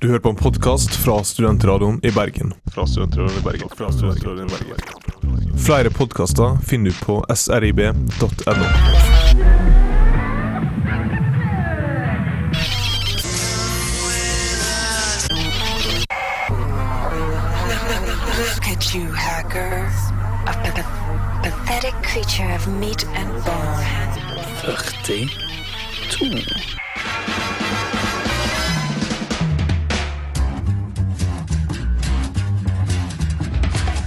Du hører på en podkast fra Studentradioen i Bergen. Fra Studentradioen i Bergen. Fra Studentradioen i Bergen. Flere podkaster finner du på srib.no. Pathetic creature of meat and bone. 42.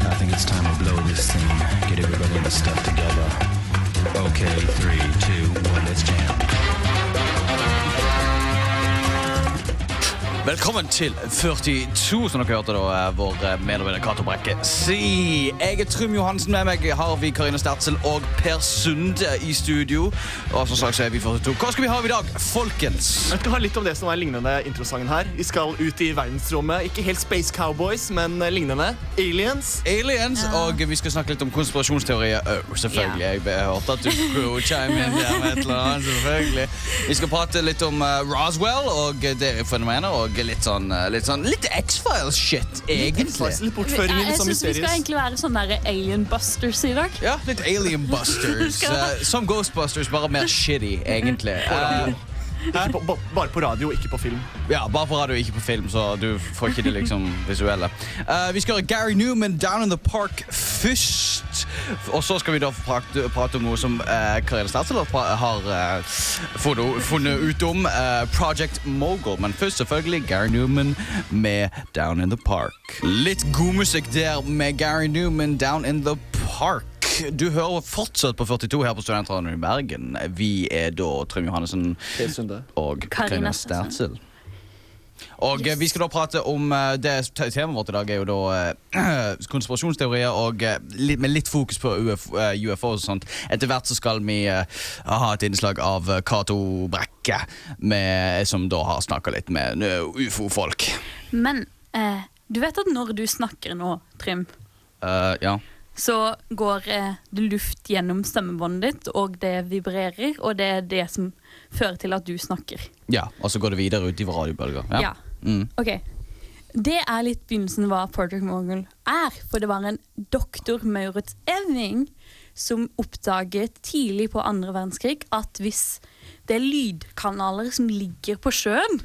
I think it's time to blow this thing. Get everybody in the stuff together. Okay, three, two, one, let's jam. Velkommen til 42, som dere hørte da, eh, vår eh, medarbeider Cato Brekke si. Jeg er Trym Johansen med meg, har vi Karine Stertsel og Per Sunde i studio. Og som sagt så er vi 42. Hva skal vi ha i dag, folkens? Jeg skal ha litt om det som er lignende introsangen her. Vi skal ut i verdensrommet. Ikke helt Space Cowboys, men eh, lignende. Aliens. Aliens, og vi skal snakke litt om konspirasjonsteorier òg, selvfølgelig. Jeg hørte at du skulle chime inn der med et eller annet, selvfølgelig. Vi skal prate litt om Roswell og det fenomenet, og litt sånn, eh, litt sånn litt X-Files-shit, egentlig. Litt bortføringer, Jeg litt Jeg syns vi skal egentlig være sånn der Alien Busters i dag. Ja, litt Alien Busters. uh, som Ghostbusters, bare mer shitty, egentlig. Ikke på, ba- bare på radio, ikke på film. ja, Bare på radio, ikke på film, så du får ikke det liksom visuelle. Uh, vi skal høre Gary Newman Down in the Park først. Og så skal vi da prate, prate om noe som uh, Karine Stertsel har, uh, eh, funnet ut om. Uh, Project Mogul. Men først selvfølgelig Gary Newman med Down in the Park. Litt god musikk der med Gary Newman Down in the Park. Du hører fortsatt på 42 her på Studentradioen i Bergen. Vi er da Trym Johannessen og Karina Stertzel. Og yes. Vi skal da prate om eh, det Temaet vårt i dag er jo da eh, konspirasjonsteorier og eh, litt, med litt fokus på UF, eh, UFO og sånt. Etter hvert så skal vi eh, ha et innslag av eh, Cato Brekke, med, som da har snakka litt med eh, ufo-folk. Men eh, du vet at når du snakker nå, Trym, uh, ja. Så går eh, det luft gjennom stemmebåndet ditt, og det vibrerer, og det er det som fører til at du snakker. ja. Og så går det videre ut i radiobølger. Ja. Ja. Mm. Ok. Det er litt begynnelsen hva Project Mogul er. For det var en doktor, Maurits Eving, som oppdaget tidlig på andre verdenskrig at hvis det er lydkanaler som ligger på sjøen,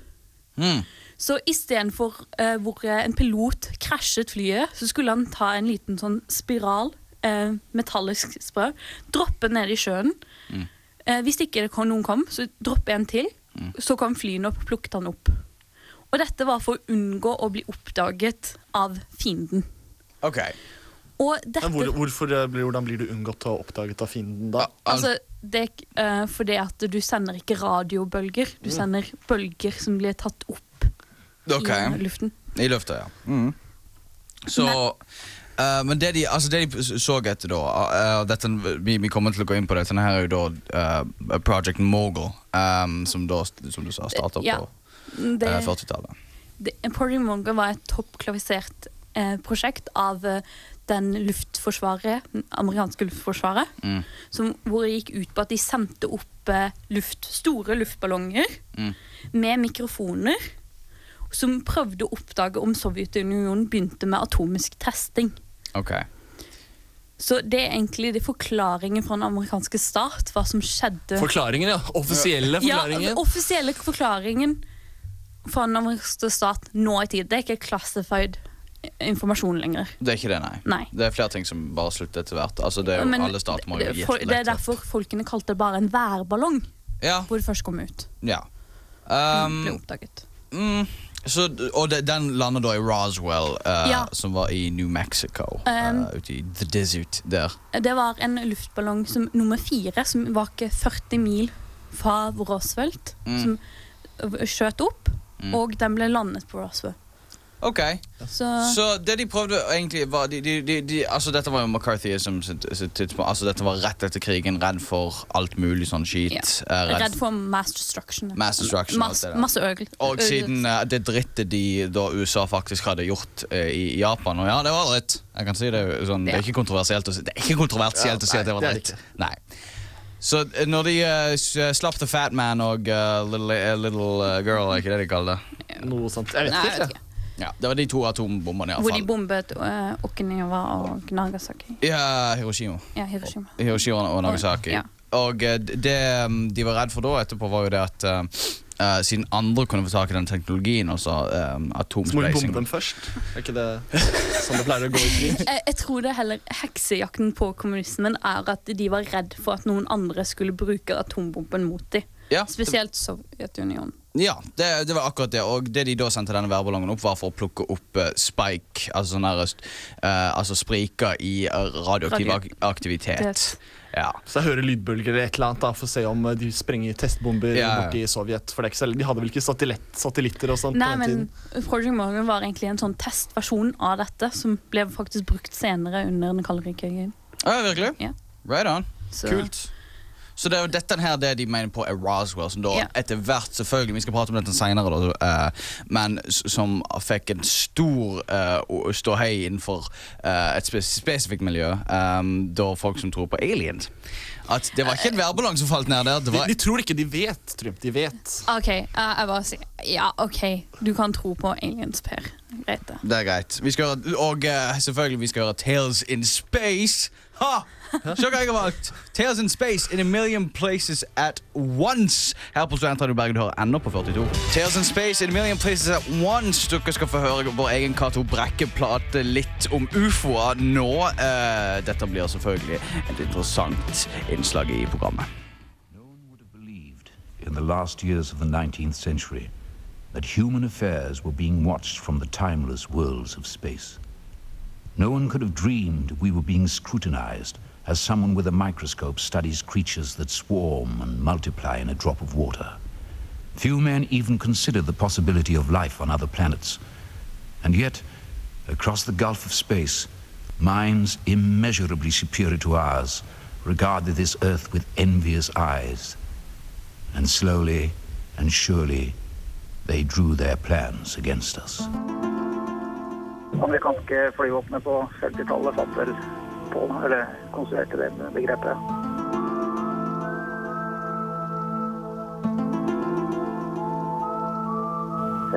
Mm. Så istedenfor uh, hvor eh, en pilot krasjet flyet, så skulle han ta en liten sånn spiral, eh, metallisk sprø, droppe ned i sjøen. Eh, hvis ikke det kom, noen kom, så droppe en til. Så kom flyene opp og plukket han opp. Og dette var for å unngå å bli oppdaget av fienden. Ok. Og dette, Men hvor, hvorfor eh, hvordan blir du unngått å oppdaget av fienden da? altså, det er eh, fordi at du sender ikke radiobølger. Du sender bølger som blir tatt opp Ok. i luften. I lufta, ja. Mm. Så uh, Men det de, altså det de så etter, da uh, dette, vi, vi kommer til å gå inn på det. Denne her er jo da uh, Project Mogul, um, som da, som du sa, starta Ja. på Det, eh, 40-tallet. Project Mogul var et toppklavisert prosjekt av den luftforsvaret, amerikanske luftforsvaret, Mm. som, hvor det gikk ut på at de sendte opp luft, store luftballonger Mm. med mikrofoner, som prøvde å oppdage om Sovjetunionen begynte med atomisk testing. Okay. Så det er egentlig de forklaringen fra den amerikanske stat, hva som skjedde. Forklaringen, ja. Offisielle Ja, forklaringen. den offisielle forklaringen fra den amerikanske stat nå i tid, det er ikke classified informasjon lenger. Det er ikke det, nei. Nei. Det er flere ting som bare slutter etter hvert. Altså, det er jo, Men alle stater må jo det, gi for, det er derfor folkene kalte det bare en værballong, Ja. hvor det først kom ut. ja. ble Um, oppdaget. mm, så, og de, den lander da i Roswell, uh, Ja. som var i New Mexico. Um, uh, ute i The Desert der. Det var en luftballong som nummer fire, som var ikke 40 mil fra Roswell, Mm. som skjøt opp, Mm. og den ble landet på Roswell. Ok, Så, Så det de prøvde egentlig var de, de, de, de, Altså Dette var jo McCarthyism sitt, sitt tidspunkt. Altså Dette var rett etter krigen. Redd for alt mulig sånn skit. Ja. eh, redd for mass destruction. Mass destruction, alt Mass, det masse øgel. Og siden uh, det drittet de da USA faktisk hadde gjort uh, i Japan Og ja, det var dritt. Jeg kan si Det sånn, sånn, det er ikke kontroversielt å si Det er ikke kontroversielt å si Ja, at det var dritt. Nei. Så når de uh, slapp The Fat Man og Little, little Girl, er ikke det de kaller det? Noe sånt. Jeg vet Nei, jeg vet ikke. Ja, Det var de to atombombene, Hvor de bombet uh, Okinawa og Nagasaki. Ja, Hiroshima. Ja, Hiroshima. Hiroshima og Nagasaki. Ja. Og eh, det um, de var redd for da etterpå, var jo det at eh, eh, siden andre kunne få tak i den teknologien, også um, Så må du bombe dem først. Er ikke det sånn det pleier å gå i krig? Jeg, jeg tror det heller heksejakten på kommunismen er at de var redd for at noen andre skulle bruke atombomben mot dem. Ja, Spesielt Sovjetunionen. Ja, det, det var akkurat det. Og det de da sendte denne værballongen opp, var for å plukke opp uh, spike, altså sånne her, eh, altså spriker i eh, radioaktiv ak aktivitet. Ja. Så jeg hører lydbølger eller et eller annet da, for å se om de sprenger testbomber Ja, ja. borti Sovjet. For det er ikke så, De hadde vel ikke satellitt, satellitter og sånt Nei, på den men tiden? Project Morgan var egentlig en sånn testversjon av dette, som ble faktisk brukt senere under den kalde krigen. ja, virkelig? Ja. Right on. Så- Kult. Så det er jo dette her det de mener på er Roswell, som da Ja. etter hvert selvfølgelig, Vi skal prate om dette senere, da, eh, men som fikk en stor uh, ståhei innenfor uh, et spes spesifikt miljø. um, da folk som tror på aliens. At det var ikke en værballong som falt ned der. Det De, var de tror ikke de vet, Trym. De vet. OK, jeg bare sier ja, OK, du kan tro på aliens, Per. Greit, det. Det er greit. Vi skal høre, og selvfølgelig vi skal høre Tales in Space. Ha! Se hva jeg har valgt. Tales in Space in a million places at once. Her på Studentradio Bergen du hører ennå på 42. Tales in Space in a million places at once. Dere skal få høre vår egen Cato Brekke plate litt om ufoer nå. Uh, dette blir selvfølgelig et interessant innslag i programmet. No would have believed in the last years of the 19th century that human affairs were being watched from the timeless worlds of space. No one could have dreamed we were being scrutinized as someone with a microscope studies creatures that swarm and multiply in a drop of water. Few men even considered the possibility of life on other planets. And yet, across the gulf of space, minds immeasurably superior to ours regarded this earth with envious eyes. And slowly and surely, they drew their plans against us. Amerikanske flyvåpenet på 50-tallet fant vel på, eller konstruerte det begrepet.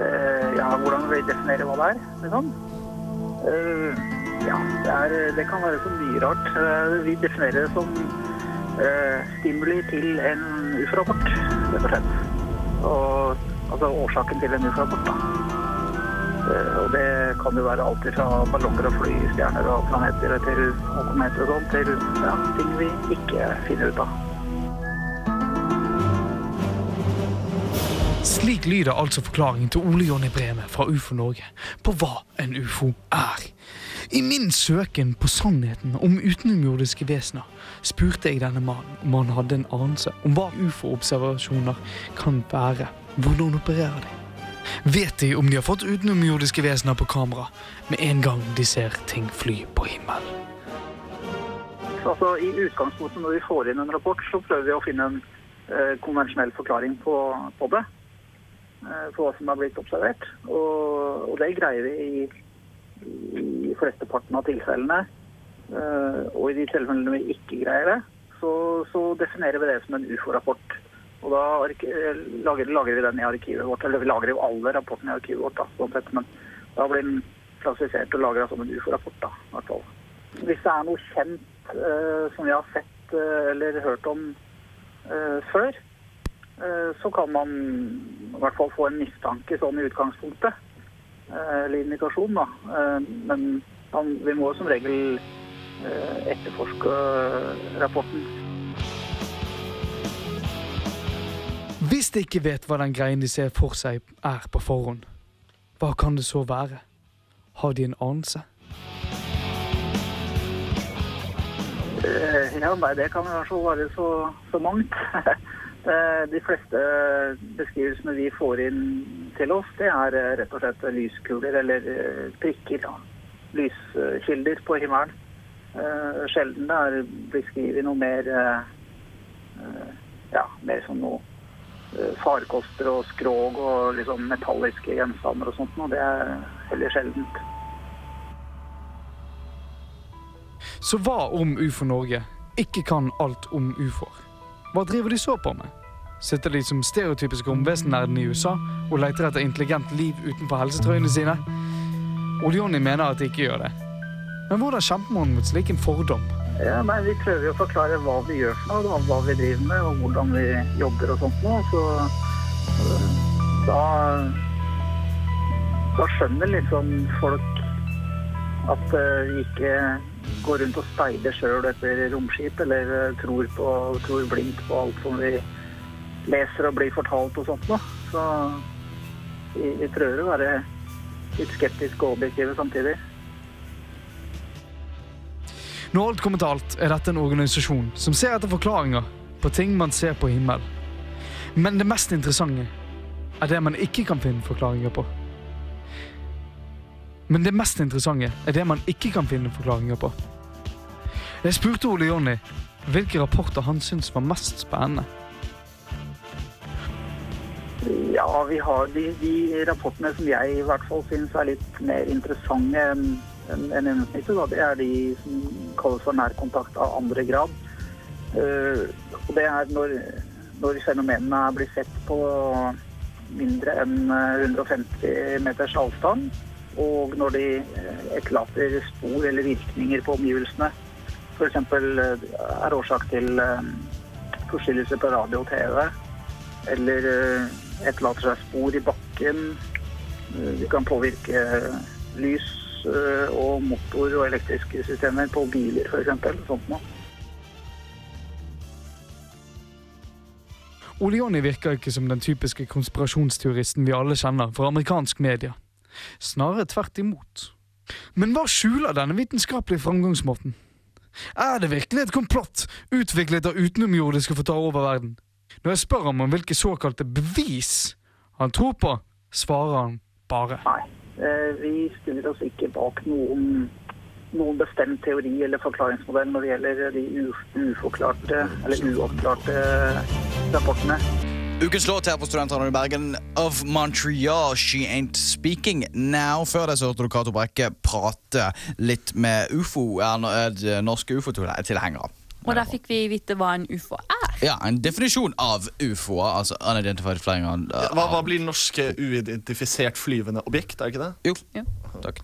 Eh, ja, hvordan vi definerer hva det er, liksom? Eh, ja, det, er, det kan være så mye rart. Eh, vi definerer det som stimuli til en UFO-rapport, rett og slett. Og, altså årsaken til en UFO-rapport, da. Eh, Og det kan jo være alt fra ballonger og fly, stjerner og planeter til og kometer og sånn, til ja, ting vi ikke finner ut av. Slik lyder altså forklaringen til Ole Jonny Breme fra UFO Norge på hva en ufo er. I min søken på sannheten om utenomjordiske vesener spurte jeg denne mannen om han hadde en anelse om hva ufo-observasjoner kan være. Hvordan opererer de? Vet de om de har fått utenomjordiske vesener på kamera med en gang de ser ting fly på himmelen? Altså, I utgangspunktet når vi får inn en rapport, så prøver vi å finne en eh, konvensjonell forklaring på, på det. Eh, på hva som har blitt observert. Og, og det greier vi i, i flesteparten av tilfellene. Eh, og i de tilfellene vi ikke greier det, så, så definerer vi det som en ufo-rapport. Og da eh, lager, lager vi den i arkivet vårt. Eller vi lagrer jo alle rapportene i arkivet vårt, da, sånn sett, men da blir den klassifisert og lagra som en ufo-rapport. i hvert fall. Hvis det er noe kjent eh, som vi har sett eh, eller hørt om eh, før, eh, så kan man i hvert fall få en mistanke sånn i utgangspunktet. eh, eller indikasjon, da. Men vi må som regel etterforske rapporten. Hvis de ikke vet hva den greien de ser for seg er på forhånd, hva kan det så være? Har de en anelse? Eh, Ja, nei, det kan i hvert fall være så, så mangt. Eh, De fleste beskrivelsene vi får inn til oss, det er eh, rett og slett lyskuler eller prikker. Da. Lyskilder på himmelen. Sjelden det er beskrevet noe mer Ja, mer som noe farkoster og skrog og liksom metalliske gjenstander og sånt. Og det er heller sjeldent. Så hva om UFO Norge ikke kan alt om ufoer? Hva driver de så på med? Sitter de som stereotypiske romvesennerdene i USA og leter etter intelligent liv utenfor helsetrøyene sine? Oleoni mener at de ikke gjør det. Men hvordan kjemper man mot slik en fordom? Ja, nei, Vi prøver jo å forklare hva vi gjør for noe, hva vi driver med og hvordan vi jobber og sånt. Nå. Så øh, da, da skjønner liksom folk at øh, vi ikke går rundt og speider sjøl etter romskip, eller øh, tror, på, tror blindt på alt som vi leser og blir fortalt og sånt. noe. Så vi, vi prøver å være litt skeptiske og objektive samtidig. Når alt kommer til alt, er dette en organisasjon som ser etter forklaringer på ting man ser på himmelen. Men det mest interessante er det man ikke kan finne forklaringer på. Men det mest interessante er det man ikke kan finne forklaringer på. Jeg spurte Ole Jonny hvilke rapporter han syntes var mest spennende. Ja, vi har de, de rapportene som jeg i hvert fall syns er litt mer interessante enn enn gjennomsnittet, det er de som kalles for nærkontakt av andre grad. Uh, og det er når, når fenomenene blir sett på mindre enn eh, 150 meters avstand, og når de eh, etterlater spor eller virkninger på omgivelsene. F.eks. er årsak til eh, forstyrrelse på radio og TV, eller eh, etterlater seg spor i bakken. Eh, De kan påvirke lys eh, og motor og elektriske systemer på biler f.eks. Sånt noe. Ole Jonny virker ikke som den typiske konspirasjonsteoristen vi alle kjenner fra amerikansk media. Snarere tvert imot. Men hva skjuler denne vitenskapelige framgangsmåten? Er det virkelig et komplott utviklet av utenomjordiske for å ta over verden? Når jeg spør ham om hvilke såkalte bevis han tror på, svarer han bare. Nei. Eh, Vi stiller oss ikke bak noen, noen bestemt teori eller forklaringsmodell når det gjelder de uforklarte eller uoppklarte rapportene. Ukens låt her på Studentradioen i Bergen of Montreal, She Ain't Speaking Now. Før det så hørte du Cato Brekke prate litt med ufo, Er eh, norske ufo-tilhengere. Og der fikk vi vite hva en ufo er. Ja, en definisjon av ufoer, altså unidentified flying on, uh, Hva, hva blir norske uidentifisert flyvende objekt? er ikke det? Jo. Ja. Takk.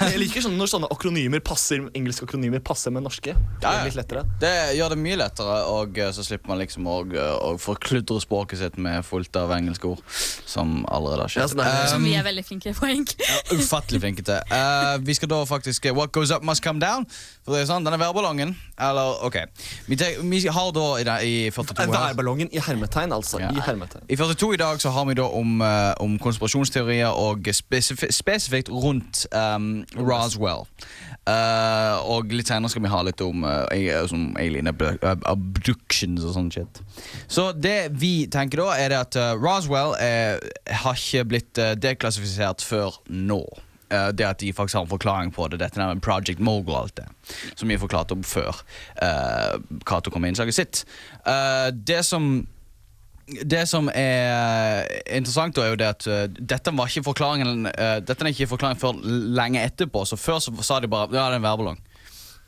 Jeg liker sånn når sånne akronymer passer, engelske akronymer passer med norske. Det er litt lettere. Det gjør det mye lettere, og eh, så slipper man liksom å, å forkludre språket sitt med fullt av engelske ord. Som allerede har skjedd. Ja, er- Som vi er veldig flinke på, Ja, Ufattelig flinke til. Uh, vi skal da faktisk eh, What goes up must come down. For det er sånn, Denne værballongen Eller, ok Vi, te- vi har da i, i 42 her Værballongen i hermetegn, altså. Ja. I hermetegn. I 42 i dag så har vi da om, eh, om konspirasjonsteorier og spesif spesifikt rundt um, Roswell. Uh, og litt senere skal vi ha litt om uh, som alien abductions og sånn shit. Så det vi tenker da, er det at uh, Roswell er, har ikke blitt eh, deklassifisert før nå. Eh, det at de faktisk har en forklaring på det. Dette er Project Mogul og alt det. Som vi har forklart om før uh, Cato kom med innslaget sitt. Eh, det som det som er interessant, da er jo det at uh, dette var ikke forklaringen uh, Dette er ikke forklaringen før lenge etterpå. Så Før så sa de bare ja, det er en værballong.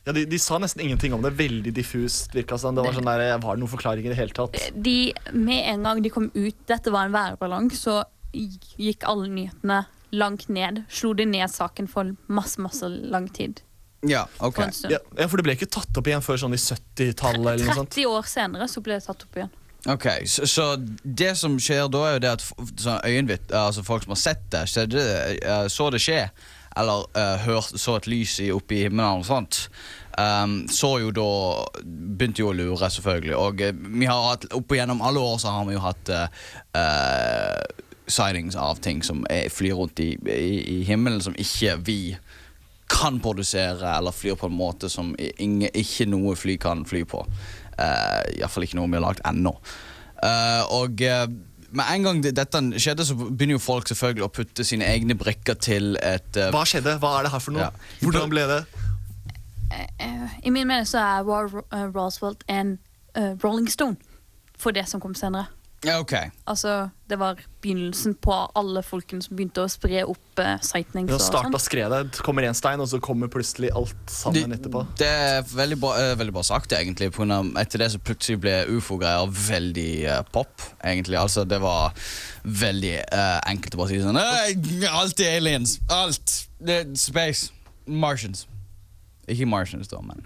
Ja, de, de sa nesten ingenting om det. Veldig diffust. virka sånn. Det var sånn der, Var det noen forklaring i det hele tatt? De, med en gang de kom ut, dette var en værballong, så gikk alle nyhetene langt ned. Slo de ned saken for masse, masse lang tid. Ja, ok For. Ja, For det ble ikke tatt opp igjen før sånn i 70-tallet? eller noe sånt. 30 år senere så ble det tatt opp igjen. Ok, så, så det som skjer da, er jo det at sånn øyenvitt, altså folk som har sett det, så det, eh, så det skje, eller uh, hørt, så et lys i, oppe i himmelen og sånt, um, så jo da begynte jo å lure, selvfølgelig. Og eh, vi har hatt, opp igjennom alle år så har vi jo hatt uh, uh, sightings av ting som er, flyr rundt i, i, i himmelen som ikke vi kan produsere, eller flyr på en måte som ingen, ikke noe fly kan fly på. Uh, Iallfall ikke noe vi har lagd ennå. Uh, og uh, med en gang dette skjedde, så begynner jo folk selvfølgelig å putte sine egne brikker til et uh, Hva skjedde? Hva er det her for noe? Ja. Hvordan ble det? Eh, I min mening så er War uh, Roswell en eh, Rolling Stone for det som kom senere. Ja, ok. Altså, det var begynnelsen på alle folkene som begynte å spre opp uh, sightings. Det og starta sånn. skredet, kommer én stein, og så kommer plutselig alt sammen etterpå. Det er veldig bra, uh, veldig bra sagt, egentlig. På grunn av, etter det så plutselig ble ufo-greier veldig uh, pop. egentlig. Altså, Det var veldig uh, enkelt å bare si sånn Alt er aliens! Alt! Det space! Martians. Ikke Martians, da, men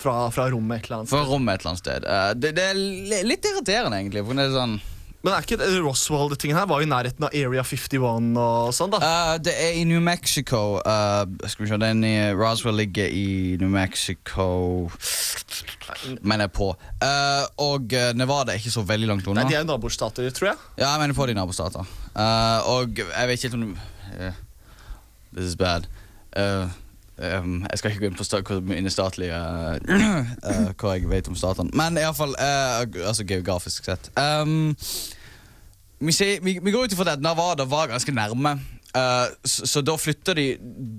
Fra, fra rommet et eller annet. fra rommet et eller annet sted. Eh, det, det er litt irriterende, egentlig. For det er sånn Men er ikke det- Roswell-tingen her var i nærheten av Area 51 og sånn, da? Uh, det er i New Mexico. Uh, skal vi se, den i Roswell ligger i New Mexico Mener jeg på. Uh, og Nevada er ikke så veldig langt unna. Nei, De er jo nabostater, tror jeg. Ja, jeg mener på de nabostater. Og jeg vet ikke helt om This is bad. Eh, um, jeg skal ikke gå inn på hvor mine statlige uh, Hva jeg vet om statene. Men iallfall uh, altså geografisk sett. Um, vi, ser, vi, vi går ut ifra at Navada var ganske nærme. Uh, så, så da flytter de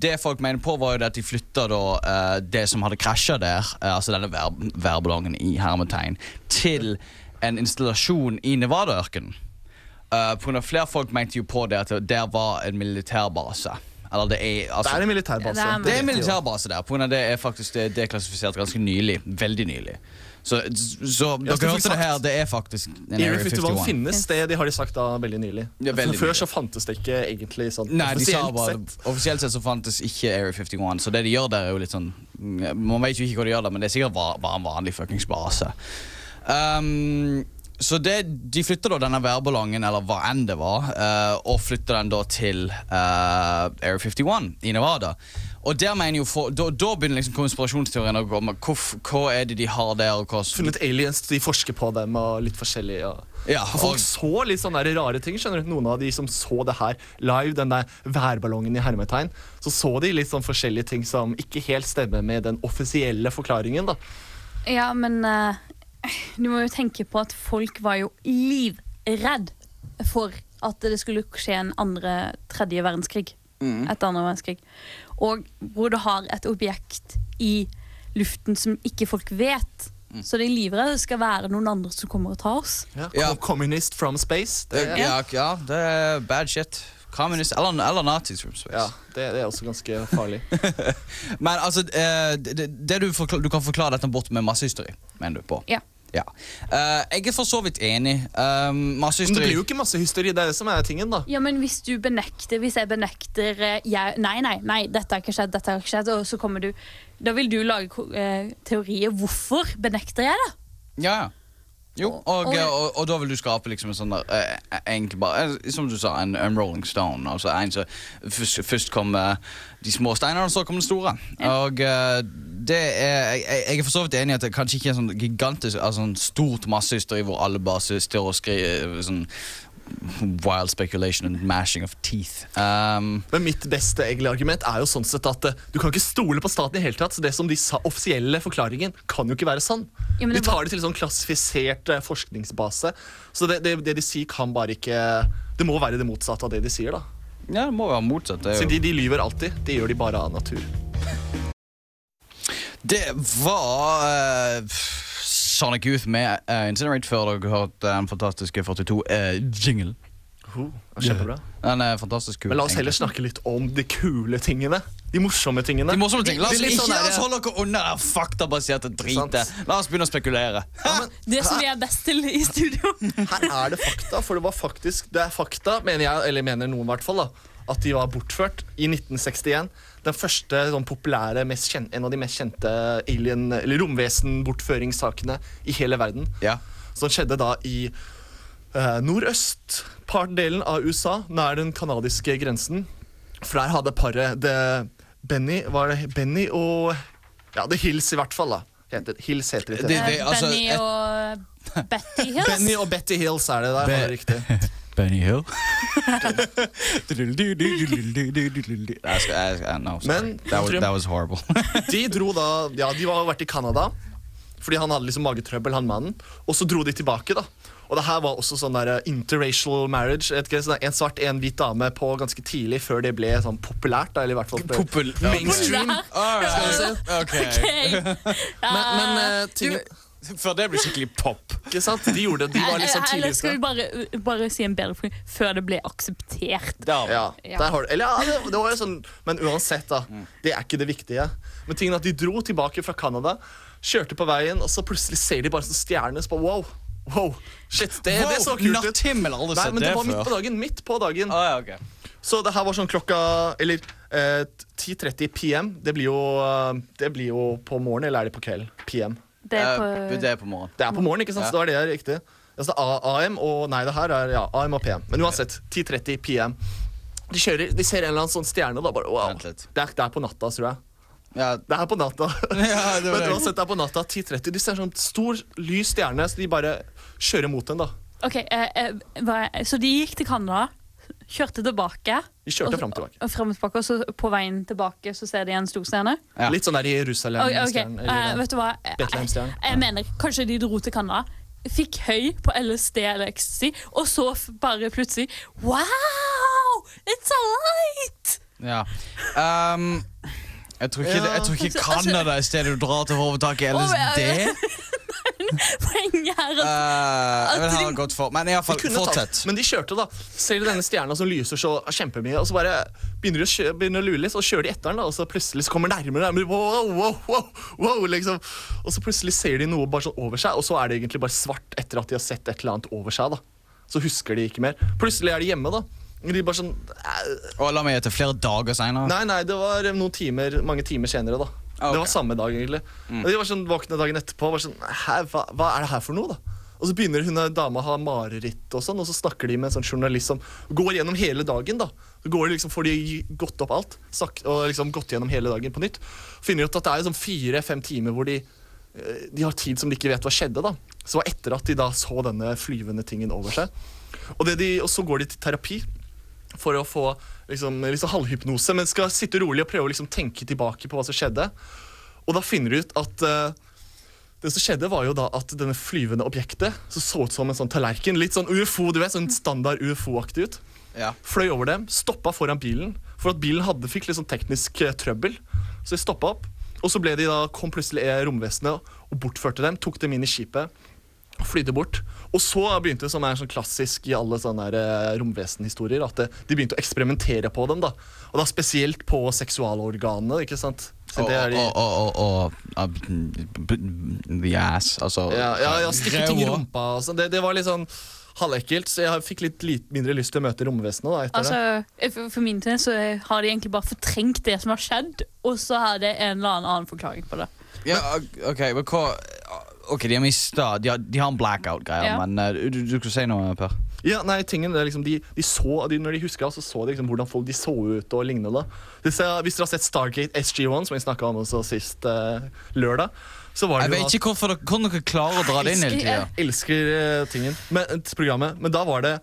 Det folk mener på, var jo at de flytter eh, det som hadde krasja der, eh, altså denne vær, værballongen i hermetegn, til en installasjon i Nevada-ørkenen. Uh, av flere folk mente jo på det at der var en militærbase. Eller det er altså, Det er en militærbase. Det er- det er en militærbase der. På grunn av det er faktisk det, er deklassifisert ganske nylig. Veldig nylig. Så, så dere hørte fikk det her, det er faktisk en Area Area 51 51. finnes, det, de har de sagt da veldig nylig. Ja, veldig Før nylig. så fantes det ikke egentlig sånn Nei, offisielt bare, sett. Offisielt sett så fantes ikke Area 51, så det de gjør der, er jo litt sånn Man vet jo ikke hva de gjør der, men det er sikkert bare, bare en vanlig fuckings base. Um, så det, de flytter da denne værballongen, eller hva enn det var, uh, og flytter den da til uh, Area 51 i Nevada. Og der mener jo for, da, da begynner liksom konspirasjonsteorien å gå med hvorf- hva er det de har der. og hva som- Funnet aliens, de forsker på dem og litt forskjellig. Ja. Ja, og folk så litt sånne rare ting. skjønner du Noen av de som så det her live, den der værballongen i hermetegn, så så de litt sånn forskjellige ting som ikke helt stemmer med den offisielle forklaringen. da Ja, men eh, du må jo tenke på at folk var jo livredd for at det skulle skje en andre, tredje verdenskrig. Etter andre verdenskrig. Og hvor du har et objekt i luften som ikke folk vet. Så de er livredde det skal være noen andre som kommer og tar oss. Ja, Ja. Communist from space. Det, ja, ja, det er bad shit. Communist eller, eller nazis from space. ja, det, det er også ganske farlig. Men altså, eh, det, det- det du, forklare, du kan forklare dette bort med massehysteri, mener du på? Ja. Ja. Uh, jeg er for så vidt enig. Um, Men det blir jo ikke masse hysteri. Det er det som er tingen, da. Ja, men hvis du benekter Hvis jeg benekter eh, jeg, Nei, nei, nei, dette har ikke skjedd, dette har ikke skjedd Og så kommer du Da vil du lage eh, teorier Hvorfor benekter jeg det? Ja, ja. Jo, Og- og, og- og, da vil du skape liksom en sånn der eh, enkel bare, eh, som du sa, en, en Rolling Stone. Altså en som først, først kom eh, de små steinene, og så kom den store. Og eh, det er jeg, jeg- er for så vidt enig i at det kanskje ikke er sånn gigantisk Altså sånn stort massehysteri hvor alle bare står og skriver sånn Wild speculation and mashing of teeth. Um, Men mitt beste egentlig argument er jo sånn sett at uh, du kan ikke stole på staten i hele tatt. Så det som de sa, offisielle forklaringen kan jo ikke være sann. Ja, de tar det til en sånn klassifisert uh, forskningsbase. Så det, det, det de sier, kan bare ikke Det må være det motsatte av det de sier, da. ja, det må være motsatt. Det, er Så de, de lyver alltid. Det gjør de bare av natur. det var eh, Sonic Youth med uh, Incinerate før dere hørte den fantastiske 42-jingle. Uh, kjempebra. Den er fantastisk kul. Men la oss heller snakke litt om de kule tingene. De morsomme tingene. De morsomme tingene. La oss ikke sånn la oss holde dere unna det faktabaserte dritet. La oss begynne å spekulere. Ja, men Det som vi er best til i studio Her er det fakta, for det var faktisk Det er fakta, mener jeg, eller mener noen i hvert fall, da, at de var bortført i 1961. Den første sånn populære, mest kjen- en av de mest kjente alien- eller romvesenbortføringssakene i hele verden. Ja. Som skjedde da i uh, nordøst-partdelen av USA, nær den kanadiske grensen. For der hadde paret det, Benny, var det Benny og Ja, The Hills, i hvert fall. da heter, Hills heter det. Det- det- altså, Benny og Betty Hills Benny og Betty Hills er det der. Be- var det riktig. Benny Hill. Jeg skal, jeg skal, no. Men, that, was, that was horrible. De dro da Ja, de var vært i Canada fordi han hadde liksom magetrøbbel, han mannen. Og så dro de tilbake, da. Og det her var også sånn der eh, interracial marriage. Ikke, sånn En svart, en hvit dame på ganske tidlig, før det ble sånn populært. da, eller i hvert fall Popul- mainstream. Populært? Alright. Skal vi se. Ok. Men, men uh, Før det blir skikkelig pop. Ikke sant? De gjorde det, de var liksom Eller skal vi bare, bare si en bedre forklaring før det ble akseptert? Der. Ja, Ja. der har du Eller ja, det, det var jo sånn Men uansett, da. Det er ikke det viktige. Men tingen at de dro tilbake fra Canada, kjørte på veien, og så plutselig ser de bare sånn stjerne. Så bare, wow, wow, shit, det, det så kult ut. Natthimmel, aldri Nei, men det det var midt på dagen. Midt på dagen. Ah, ja, okay. Så det her var sånn klokka Eller eh, 10.30 PM. Det blir, jo, eh, det blir jo på morgenen, eller er det på kveld? PM. Det er Eh, på, det er på morgenen. Det er på morgenen, ikke sant? Ja. Så da er det riktig. Altså, AM og Nei, det her er ja, AM og PM. Men uansett, 10.30 PM. De, kjører, de ser en eller annen sånn stjerne, da bare wow. Det er, det er på natta, tror jeg. Ja, Det er på natta. Ja, det var Men det. uansett, det er på natta 10.30. De ser en sånn stor, lys stjerne, så de bare kjører mot den, da. Ok, eh, eh, hva, Så de gikk til Canada, kjørte tilbake. De kjørte frem tilbake. Og frem tilbake, og så på veien tilbake så ser de en stor stjerne. Ja. Litt sånn der i Ok, ok, Jerusalem-stjernen. eh, eller vet du hva? Jeg, jeg mener, kanskje de dro til Canada, fikk høy på LSD eller ecstasy, og så bare plutselig Wow! It's a light! Ja. Um, jeg tror ikke, Ja. jeg tror ikke Altså- Canada er stedet du drar til for å få tak i LSD. Poenget er at Uh, at de, godt for Men iallfall, fortsett. Men de kjørte, da. Ser du denne stjerna som lyser så kjempemye, og så bare begynner de å, kjøre, begynner å lure litt, og så kjører de etter den, da, og så plutselig så kommer de nærmere, nærmere wow, wow, wow, wow, liksom. Og så plutselig ser de noe bare sånn over seg, og så er det egentlig bare svart etter at de har sett et eller annet over seg. da. Så husker de ikke mer. Plutselig er de hjemme, da. De bare sånn eh, Og la meg gjette flere dager seinere. Nei, nei, det var noen timer, mange timer senere, da. Ah, Det var samme dag, egentlig. Og de var sånn våkne dagen etterpå var sånn hva, hva er det her for noe, da? Og så begynner hun eh, dama å ha mareritt, og sånn, og så snakker de med en sånn journalist som går gjennom hele dagen. da. Går liksom, Får de gått opp alt og liksom gått gjennom hele dagen på nytt. Finner ut at det er sånn fire-fem timer hvor de, eh, de har tid som de ikke vet hva skjedde. da. Så etter at de da så denne flyvende tingen over seg. Og, det de, og så går de til terapi for å få liksom, liksom halvhypnose, men skal sitte rolig og prøve å liksom tenke tilbake på hva som skjedde. Og da finner du ut at uh, det som skjedde var jo da at denne flyvende objektet som så ut som en sånn tallerken, litt sånn UFO, du vet, sånn standard UFO-aktig ut, Ja. fløy over dem, stoppa foran bilen, for at bilen hadde, fikk litt sånn teknisk uh, trøbbel. Så de stoppa opp, og så ble de da, kom plutselig romvesenet og bortførte dem, tok dem inn i skipet flydde bort. Og så begynte det, som er sånn klassisk i alle sånne eh, romvesenhistorier, at det, de begynte å eksperimentere på dem. da. Og da spesielt på seksualorganene, ikke sant? Og, The ass, altså ja, ja, ja, stikke ting i rumpa og sånn. Det, det var litt sånn halvekkelt, så jeg fikk litt, litt mindre lyst til å møte romvesenet da, etter Altså, det. for, for min del så har de egentlig bare fortrengt det som har skjedd, og så har det en eller annen forklaring på det. Ja, ok, men hva Ok, de har mista De har, de har en blackout-greie, Ja. men uh, du, du skulle si noe, Per? Ja, nei, tingen er liksom, de, de så, de, Når de husker, så så de liksom hvordan folk de så ut og lignende. Disse, hvis dere har sett Stargate SG1, som vi snakka om også sist uh, lørdag, så var det Jeg jo vet ikke hvorfor dere, hvordan dere klarer å dra det inn hele tida. Jeg elsker uh, tingen men, programmet, men da var det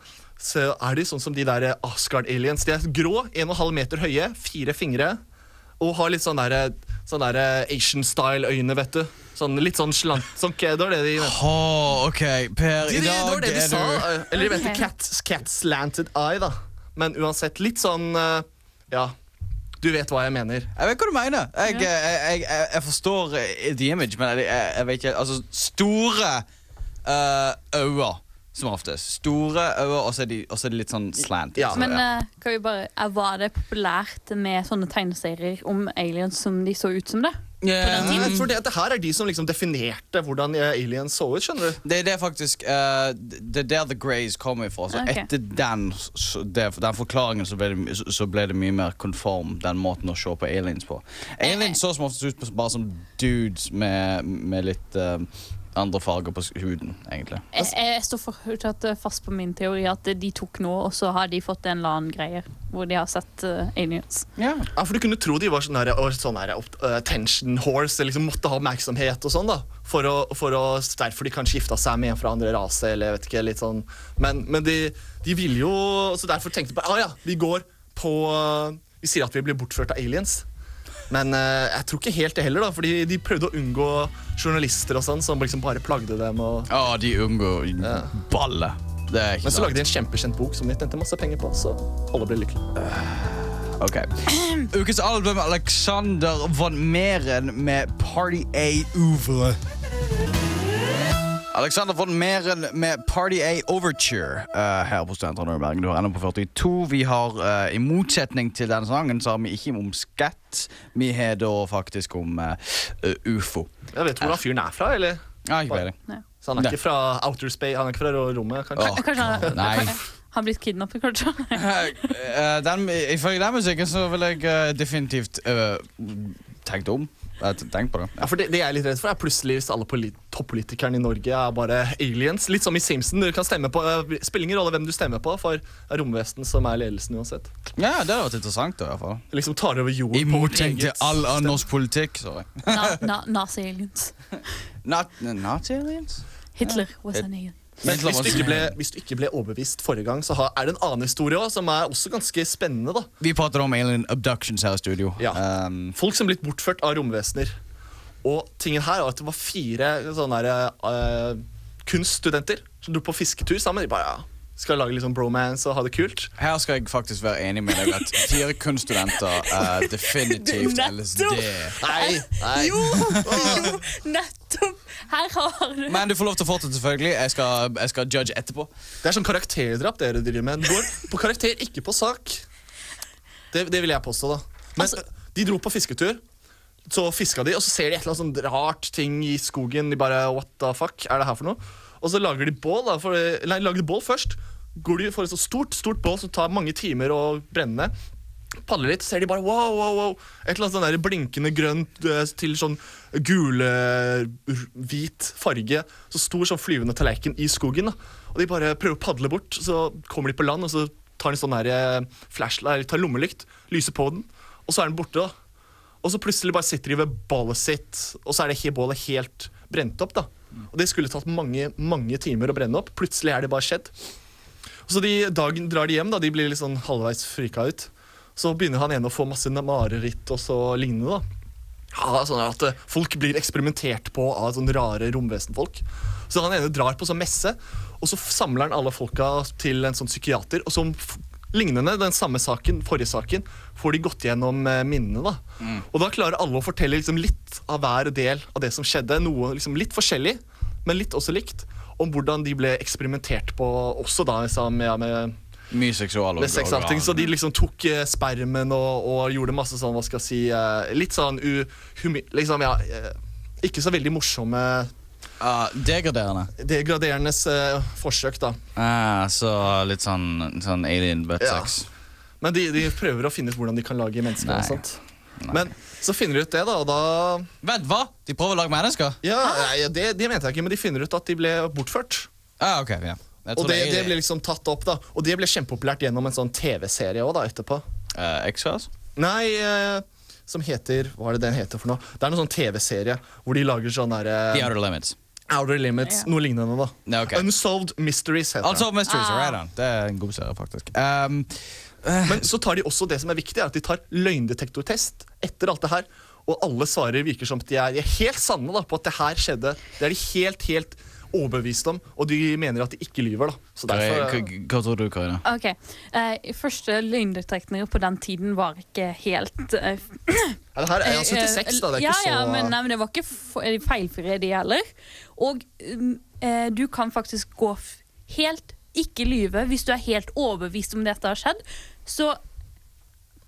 så er de sånn som de der Asgard-aliens. De er grå, 1,5 meter høye, fire fingre, og har litt sånn der, sånn der eh, Asian-style-øyne, vet du. Sånn, litt sånn slant sånn, Det var det de Åh, ok, Per, de, i de, det var dag det de er sa. du eh, Eller de mente Ok. cat, cat slanted eye, da. Men uansett, litt sånn eh, Ja, du vet hva jeg mener. Jeg vet hva du mener. Jeg, jeg, jeg, jeg, jeg forstår eh, the image, men jeg, jeg, jeg vet ikke Altså, store uh, øyne, som oftest. Store øyne, og så er de, også er de litt sånn slant. Ja. Men uh, kan vi bare, var det populært med sånne tegneserier om aliens som de så ut som det? Yeah. For det, det her er de som liksom definerte hvordan eh, aliens så ut. skjønner du? Det er faktisk uh, Det er der The Greys kommer ifra. Så okay. etter den, så det, den forklaringen så ble, det, så- ble det mye mer conform, den måten å se på aliens på. Aliens så som oftest ut bare som dudes med, med litt eh, andre farger på huden, egentlig. Jeg, jeg står fortsatt fast på min teori at de tok noe, og så har de fått en eller annen greie hvor de har sett uh, aliens. Ja, for Du kunne tro de var sånn sånn eh, attention horse, liksom måtte ha oppmerksomhet og sånn. da for å, for å, Derfor de kanskje gifta seg med en fra andre rase. eller jeg vet ikke, litt sånn Men, men de, de ville jo Så derfor tenkte de på ah, ja, vi går på uh, Vi sier at vi blir bortført av aliens. Men uh, jeg tror ikke helt det heller, da fordi de prøvde å unngå journalister og sånn som liksom bare plagde dem. og Ja, de unngår er ikke Men så lagde de en kjempekjent bok som de tjente masse penger på, så alle ble lykkelige. Ok. Ukens album Alexander von Meren med Party A Ouvre. Alexander von Meren med Party A Overture uh, her på Studenter Norge-Bergen. Du har ennå på 42. Vi har, uh, I motsetning til denne sangen, så har vi ikke om skatt. Vi har da faktisk om uh, ufo. Ja, vet du hvor han fyren er fra, eller? Ja, ikke peiling. Så han er ikke fra outer space, han er ikke fra rommet, kanskje? Oh, Kanskje han Nei. har blitt kidnappet, kanskje? uh, den, ifølge den musikken så vil jeg definitivt uh, tenkt om. Eh, tenkt på det. Ja, for det, det jeg er litt redd for, er plutselig hvis alle poli- toppolitikerne i Norge er bare aliens. Litt som i Simpson. Du kan stemme på, uh, spiller ingen rolle hvem du stemmer på, for det er romvesen som er ledelsen uansett. Ja, det hadde vært interessant. da, i hvert fall. Liksom tar over jorden I motsetning til all annen norsk politikk. Sorry. Na, na, Nazi-aliens. Not, Nazi-aliens? Hitler was an alien. Men hvis du, ikke ble, hvis du ikke ble overbevist forrige gang, så har, er det en annen historie også, som er også ganske spennende. da. Vi prater om alien abductions her i studio. Ja. Um, Folk som er blitt bortført av romvesener. Og tingen her er at det var fire sånne der, uh, kunststudenter som dro på fisketur sammen. De bare ja, skal lage litt sånn bromance og ha det kult. her skal jeg faktisk være enig med deg at fire kunststudenter er definitivt LSD. Nei, nei. Jo, jo, nettopp! Her har du Men du får lov til å få det, selvfølgelig. Jeg skal, jeg skal judge etterpå. Det er sånn karakterdrap dere driver med. Går på karakter, ikke på sak. Det, det vil jeg påstå, da. Men Altså- de dro på fisketur. Så fiska de, og så ser de et eller annet sånn rart ting i skogen. De bare, what the fuck, er det her for noe? Og så lager de bål. da, for, Nei, lager de bål først. Går de for et så stort stort bål som tar mange timer å brenne. Padler litt, ser de bare wow, wow, wow. Et eller annet sånn der blinkende grønt eh, til sånn gule-hvit farge. Så stor sånn flyvende tallerken i skogen. da. Og de bare prøver å padle bort, så kommer de på land, og så tar de sånn her eh, flashlight, tar lommelykt, lyser på den, og så er den borte. da. Og så plutselig bare sitter de ved bålet sitt, og så er det he- bålet helt brent opp. da. Og det skulle tatt mange mange timer å brenne opp. Plutselig er det bare skjedd. Og så de, Dagen drar de hjem, da, de blir litt sånn halvveis frika ut. Så begynner han ene å få masse mareritt og så lignende. da. Ja, sånn at eh, Folk blir eksperimentert på av sånne rare romvesenfolk. Så han ene drar på sånn messe, og så samler han alle folka til en sånn psykiater. Og som lignende den samme saken, forrige saken, får de gått gjennom eh, minnene. da. Og da klarer alle å fortelle liksom litt av hver del av det som skjedde. Noe liksom litt forskjellig, men litt også likt. Om hvordan de ble eksperimentert på også da med, med Mye seksual sex allting, så de liksom tok eh, spermen og, og gjorde masse sånn, hva skal jeg si eh, Litt sånn uhumi... liksom, ja, eh, Ikke så veldig morsomme Uh, degraderende. degraderende uh, forsøk, da. Uh, så litt sånn, sånn alien butt Ja. sex. Men de, de prøver å finne ut hvordan de kan lage mennesker. Nei. og sånt. Men så finner de ut det, da, og da Vent, hva? De prøver å lage mennesker? Ja, nei, det, det mente jeg ikke, men de finner ut at de ble bortført. Ah, ok, ja. Og det, det ble liksom tatt opp, da. Og det ble kjempepopulært gjennom en sånn TV-serie òg, da, etterpå. Eh, X-Files? Nei, eh, som heter Hva er det den heter for noe? Det er noen sånn TV-serie hvor de lager sånn der eh, The Outer Limits. Outer Limits, yeah. noe lignende, da. Yeah, okay. Unsolved Mysteries heter Unsolved Mysteries, Ah. right on. Det er en god serie, faktisk. Um, det. Men så tar de også det som er viktig, er at de tar løgndetektortest etter alt det her. Og alle svarer virker som at de er, de er helt sanne da, på at det her skjedde. Det er de helt, helt overbevist om, og de mener at de ikke lyver. da. Derfor... hva, hva tror du, Kaja? Ok, uh, Første løgndetektorer på den tiden var ikke helt uh, Ja, det her er jo 76, da. Det er ja, ikke så ja, men, nei, men det var ikke eh, feilfrie, de heller. Og eh, du kan faktisk gå f helt ikke lyve hvis du er helt overbevist om dette har skjedd. Så,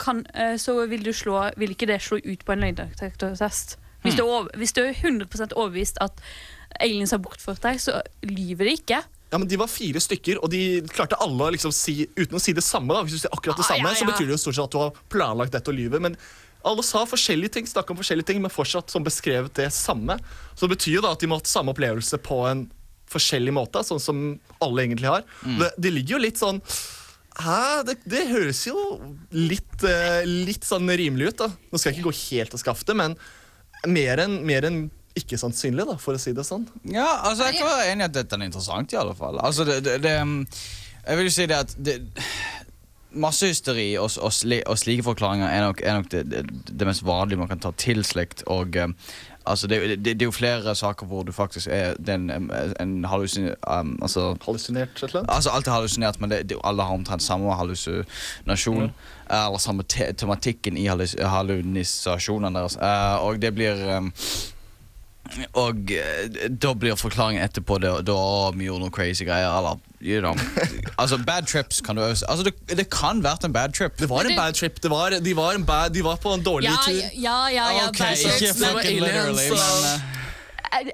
kan, eh, så vil, du slå, vil ikke det slå ut på en løgndetektortest. Hvis, du er over, hvis du er 100% overbevist at aliens har bortført deg, så lyver de ikke. Ja, men De var fire stykker, og de klarte alle å liksom si, uten å si det samme. da, Hvis du sier akkurat det Ah, samme, ja, så betyr det jo stort sett at du har planlagt dette og lyver. Men alle sa forskjellige ting, om forskjellige ting, men fortsatt som beskrevet det samme. Så det betyr jo da at de må ha hatt samme opplevelse på en forskjellig måte, sånn som alle egentlig har. Det, det ligger jo litt sånn Hæ? Det, det høres jo litt, eh, litt sånn rimelig ut, da. Nå skal jeg ikke gå helt og skaffe det, men mer enn enn ikke sannsynlig, da, for å si det sånn. Ja, altså Jeg kan være enig i at dette er interessant, i alle fall. Altså, det, det, det um, Jeg vil jo si det at det, Massehysteri og, og, og slike forklaringer er nok, er nok det mest vanlige man kan ta til slikt. Og um, altså, det, det, det er jo flere saker hvor du faktisk er er en, en hallusinert Um, altså, Hallusinert, et eller annet. Altså Alt er hallusinert, men det, det, alle har omtrent samme hallusinasjon. Eller samme te tematikken i hallus hallusinasjonene deres. Uh, og det blir um, Og eh, da blir forklaringen etterpå det, da vi gjorde noe crazy greier. Eller, you know. altså, bad trips kan du også altså, det, det kan vært en bad trip. Det var en bad trip. Det var, de, var en bad, de var på en dårlig Ja, tur. ja, ja. ja bad trips. ikke fucking literally, men Eh,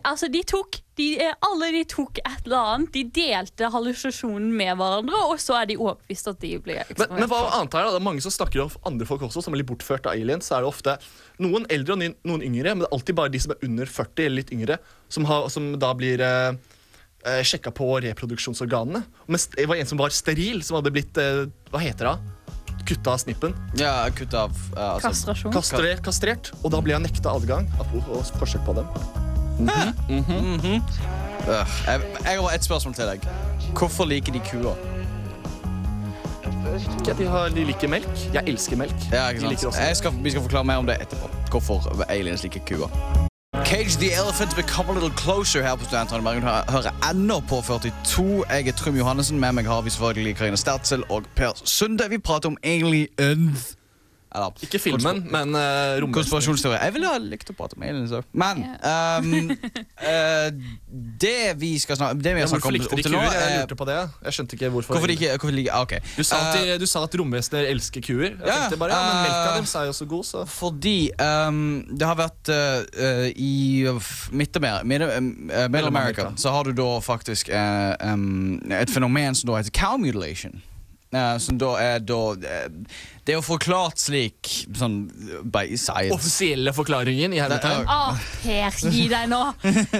Altså, de tok de, Alle de tok et eller annet. De delte hallusinasjonen med hverandre, og så er de overbevist at de blir Men, men hva annet er det? Det er mange som snakker om andre folk også, som er litt bortført av aliens. Så er det ofte noen eldre og noen yngre, men det er alltid bare de som er under 40 eller litt yngre, som, har, som da blir eh, eh, sjekka på reproduksjonsorganene. Mens det var en som var steril, som hadde blitt eh, Hva heter det? Kutta av snippen. Ja, kutta av uh, altså, Kastrasjon. Kastrert, kastrert. Og da ble han nekta adgang. Apropos forsøk på dem. Øh, jeg, jeg har ett spørsmål til deg. Hvorfor liker de kua? Ja, de, har, de liker melk. Jeg elsker melk. Ja, skal, vi skal forklare mer om det etterpå. Hvorfor aliens liker kua. Cage the Elephant will come a little closer her på Studentradioen Bergen hører, ennå på 42. Jeg er Trym Johannessen. Med meg har vi selvfølgelig Karina Stertzel og Per Sunde. Vi prater om aliens. Eller, Ikke filmen, men uh, romvesener. Konspirasjonsteori. Jeg ville ha likt å prate om aliens òg. Men um, uh, det vi skal snakke Det vi Ja, har snakket hvorfor om likte opp de til nå kuer? Jeg er- lurte på det. Jeg skjønte ikke hvorfor. Hvorfor de ikke hvorfor de, ikke- okay. Du sa, at, Eh, de, du sa at romvesener elsker kuer. Jeg Ja, tenkte bare, ja, men Melka eh, deres er jo så god, så Fordi um, det har vært eh, eh, I Midt-Amerika så har du da faktisk eh, em, et fenomen som da heter cow mutilation. Eh, som da er da eh, Det er jo forklart slik sånn by science. offisielle forklaringen i hermetegn. Ah, Per, gi deg nå!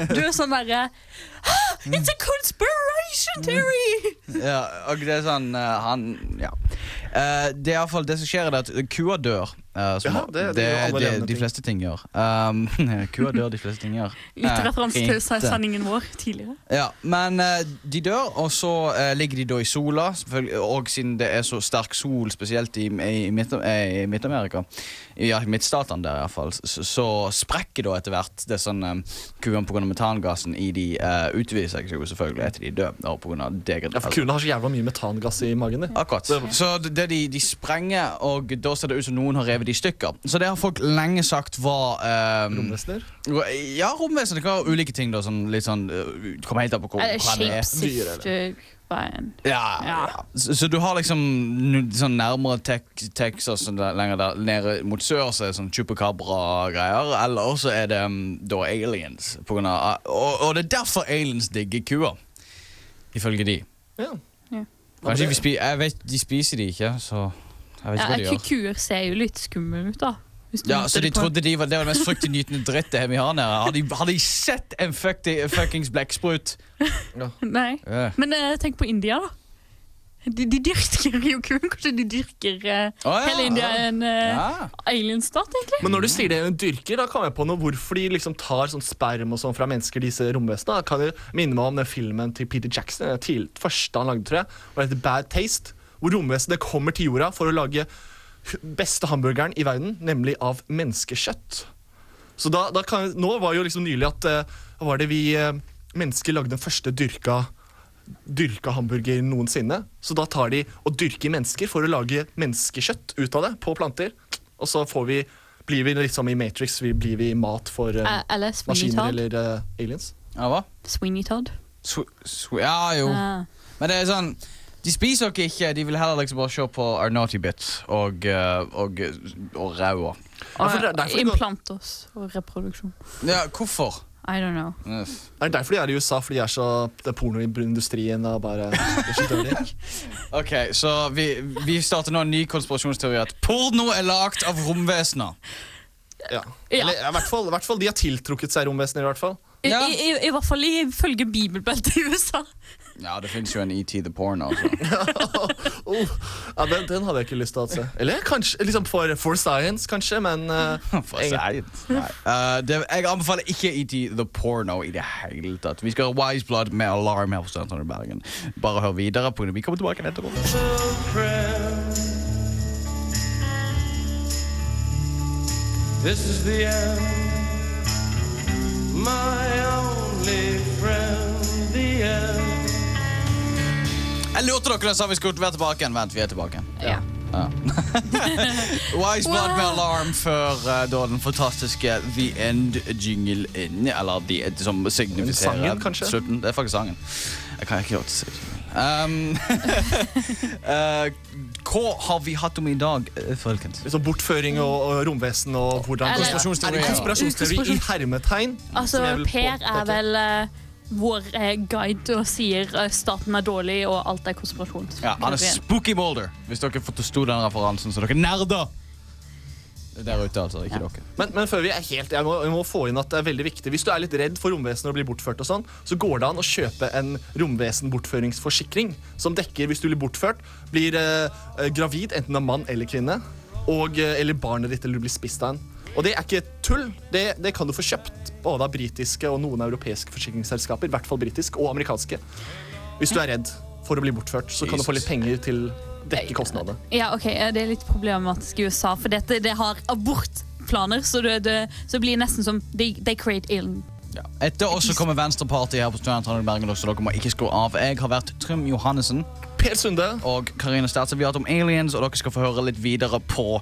Du er sånn derre «Ah, It's a conspiration theory! Ja, og det er sånn uh, Han Ja. Uh, det er i hvert fall det som skjer, er at kua dør. Eh, som, Ja, det- det det, det, levende de fleste ting gjør. Um, kuer dør, de fleste ting gjør. Litt Eh, referanse til sendingen vår tidligere. Ja, men uh, de dør, og så uh, ligger de da i sola. Og siden det er så sterk sol, spesielt i, i, eh, i Midt-Amerika, ja, midtstatene der iallfall, så, så sprekker da etter hvert det sånn um, kuene pga. metangassen i de uh, utvider seg jo selvfølgelig etter de dør. Og på grunn av Ja, for kuene har så jævla mye metangass i magen. Der. Akkurat. Så det, det de, de sprenger, og da ser det ut som noen har revet de i stykker. Så det har folk lenge sagt var um, Romvesener. Ja, romvesener Det kan være ulike ting. da sånn, Litt sånn uh, Kommer helt an på hvor Eh, hva det er. Shapeshifter-veien. Ja, Ja. ja. Så, så du har liksom sånn nærmere tek Texas sånn lenger der nede mot sør så er det sånn chupacabra-greier. Eller så er det um, da aliens. På grunn av, og, og det er derfor aliens digger kuer. Ifølge de. Ja. Kanskje vi spiser jeg vet, De spiser de ikke, så jeg vet ikke Ja, hva de gjør. Kuer ser jo litt skumle ut, da. Ja, Så de på- trodde de var, det var det mest fryktinngytende drittet vi har nede. Har de, har de sett en fucking fuckings blekksprut? Nei. Ja. Men uh, tenk på India, da. De, de dyrker jo kun Kanskje de dyrker uh, oh, ja. hele India er en uh, Ja. alienstat, egentlig? Men når du sier det de dyrker, da kommer jeg på noe hvorfor de liksom tar sånn sperm og sånn fra mennesker, disse romvesenene. Kan det minne meg om den filmen til Peter Jackson, den første han lagde, tror jeg, og det heter Bad Taste, hvor romvesenet kommer til jorda for å lage beste hamburgeren i verden, nemlig av menneskekjøtt. Så da, da kan, nå var jo liksom nylig at uh, var det vi uh, mennesker lagde den første dyrka dyrka hamburger noensinne. Så da tar de og dyrker mennesker for å lage menneskekjøtt ut av det på planter. Og så får vi, blir vi litt som i Matrix, vi blir vi mat for uh, eller maskiner Todd. eller aliens. Ja, hva? Sweeney Todd. Sw sw ja, jo. Ja. Men det er sånn De spiser dere ikke, de vil heller liksom bare se på Our Naughty Bit og, eh, og, og ræva. Ja, det det Implantos og reproduksjon. Ja, hvorfor? I don't know. Det er derfor de er i USA, fordi de er så, det er pornoindustrien og bare det. Ok, så vi, vi starter nå en ny konspirasjonsteori at porno er lagd av romvesener. Ja. Eller i hvert fall, i hvert fall de har tiltrukket seg romvesener. i hvert fall. I, i, i, I hvert fall ifølge bibelbeltet i USA. Ja, det fins jo en ET the Porno. Altså. Oh, ja, den, den hadde jeg ikke lyst til å se. Eller kanskje liksom for, for science, kanskje, men uh, For science. Nei. Uh, det, jeg anbefaler ikke ET the Porno i det hele tatt. Vi skal ha Wise Blood med Alarm her på Studentene i Bergen. Bare hør videre. på. Vi kommer tilbake etterpå. This is the end, my only friend, the end. Jeg lurte dere sa vi skulle være tilbake igjen. Vent, vi er tilbake igjen. Ja. Ja. Wise Blood med alarm før uh, da den fantastiske The End-jingle inn. Eller de, som signifiserer Sangen, kanskje? slutten. Det er faktisk sangen. Jeg kan ikke gjøre det um, uh, Hva har vi hatt om i dag, eh, folkens? Så bortføring og, og romvesen og hvordan Eller- Er det konspirasjonsteori i hermetegn? Altså, Per er vel eh, vår eh, guide og sier eh, staten er dårlig og alt er konspirasjon. Ja, han er Spooky Boulder, hvis dere forsto den referansen. Så dere nerder! Der ute, altså. Ikke dere. Men, men før vi er helt, jeg må, jeg må få inn at det er veldig viktig Hvis du er litt redd for romvesener og blir bortført, og sånn, så går det an å kjøpe en romvesenbortføringsforsikring som dekker hvis du blir bortført, blir eh, eh, gravid, enten av mann eller kvinne, og, eh, eller barnet ditt eller du blir spist av en. Og det er ikke tull. Det, det kan du få kjøpt både av britiske og noen europeiske forsikringsselskaper, i hvert fall britisk, og amerikanske. Hvis du er redd for å bli bortført, så kan du få litt penger til dekke kostnadene. Ja, ok, Det er litt problematisk i USA, for dette, det har abortplaner. Så det, det så det blir nesten som They, they create alien. Etter oss kommer Venstrepartiet her på Studentradioen Bergen, så dere må ikke skru av. Jeg har vært Trym Johannessen. Per Sunde. Og Karine Stertse. Vi har hatt om aliens, og dere skal få høre litt videre på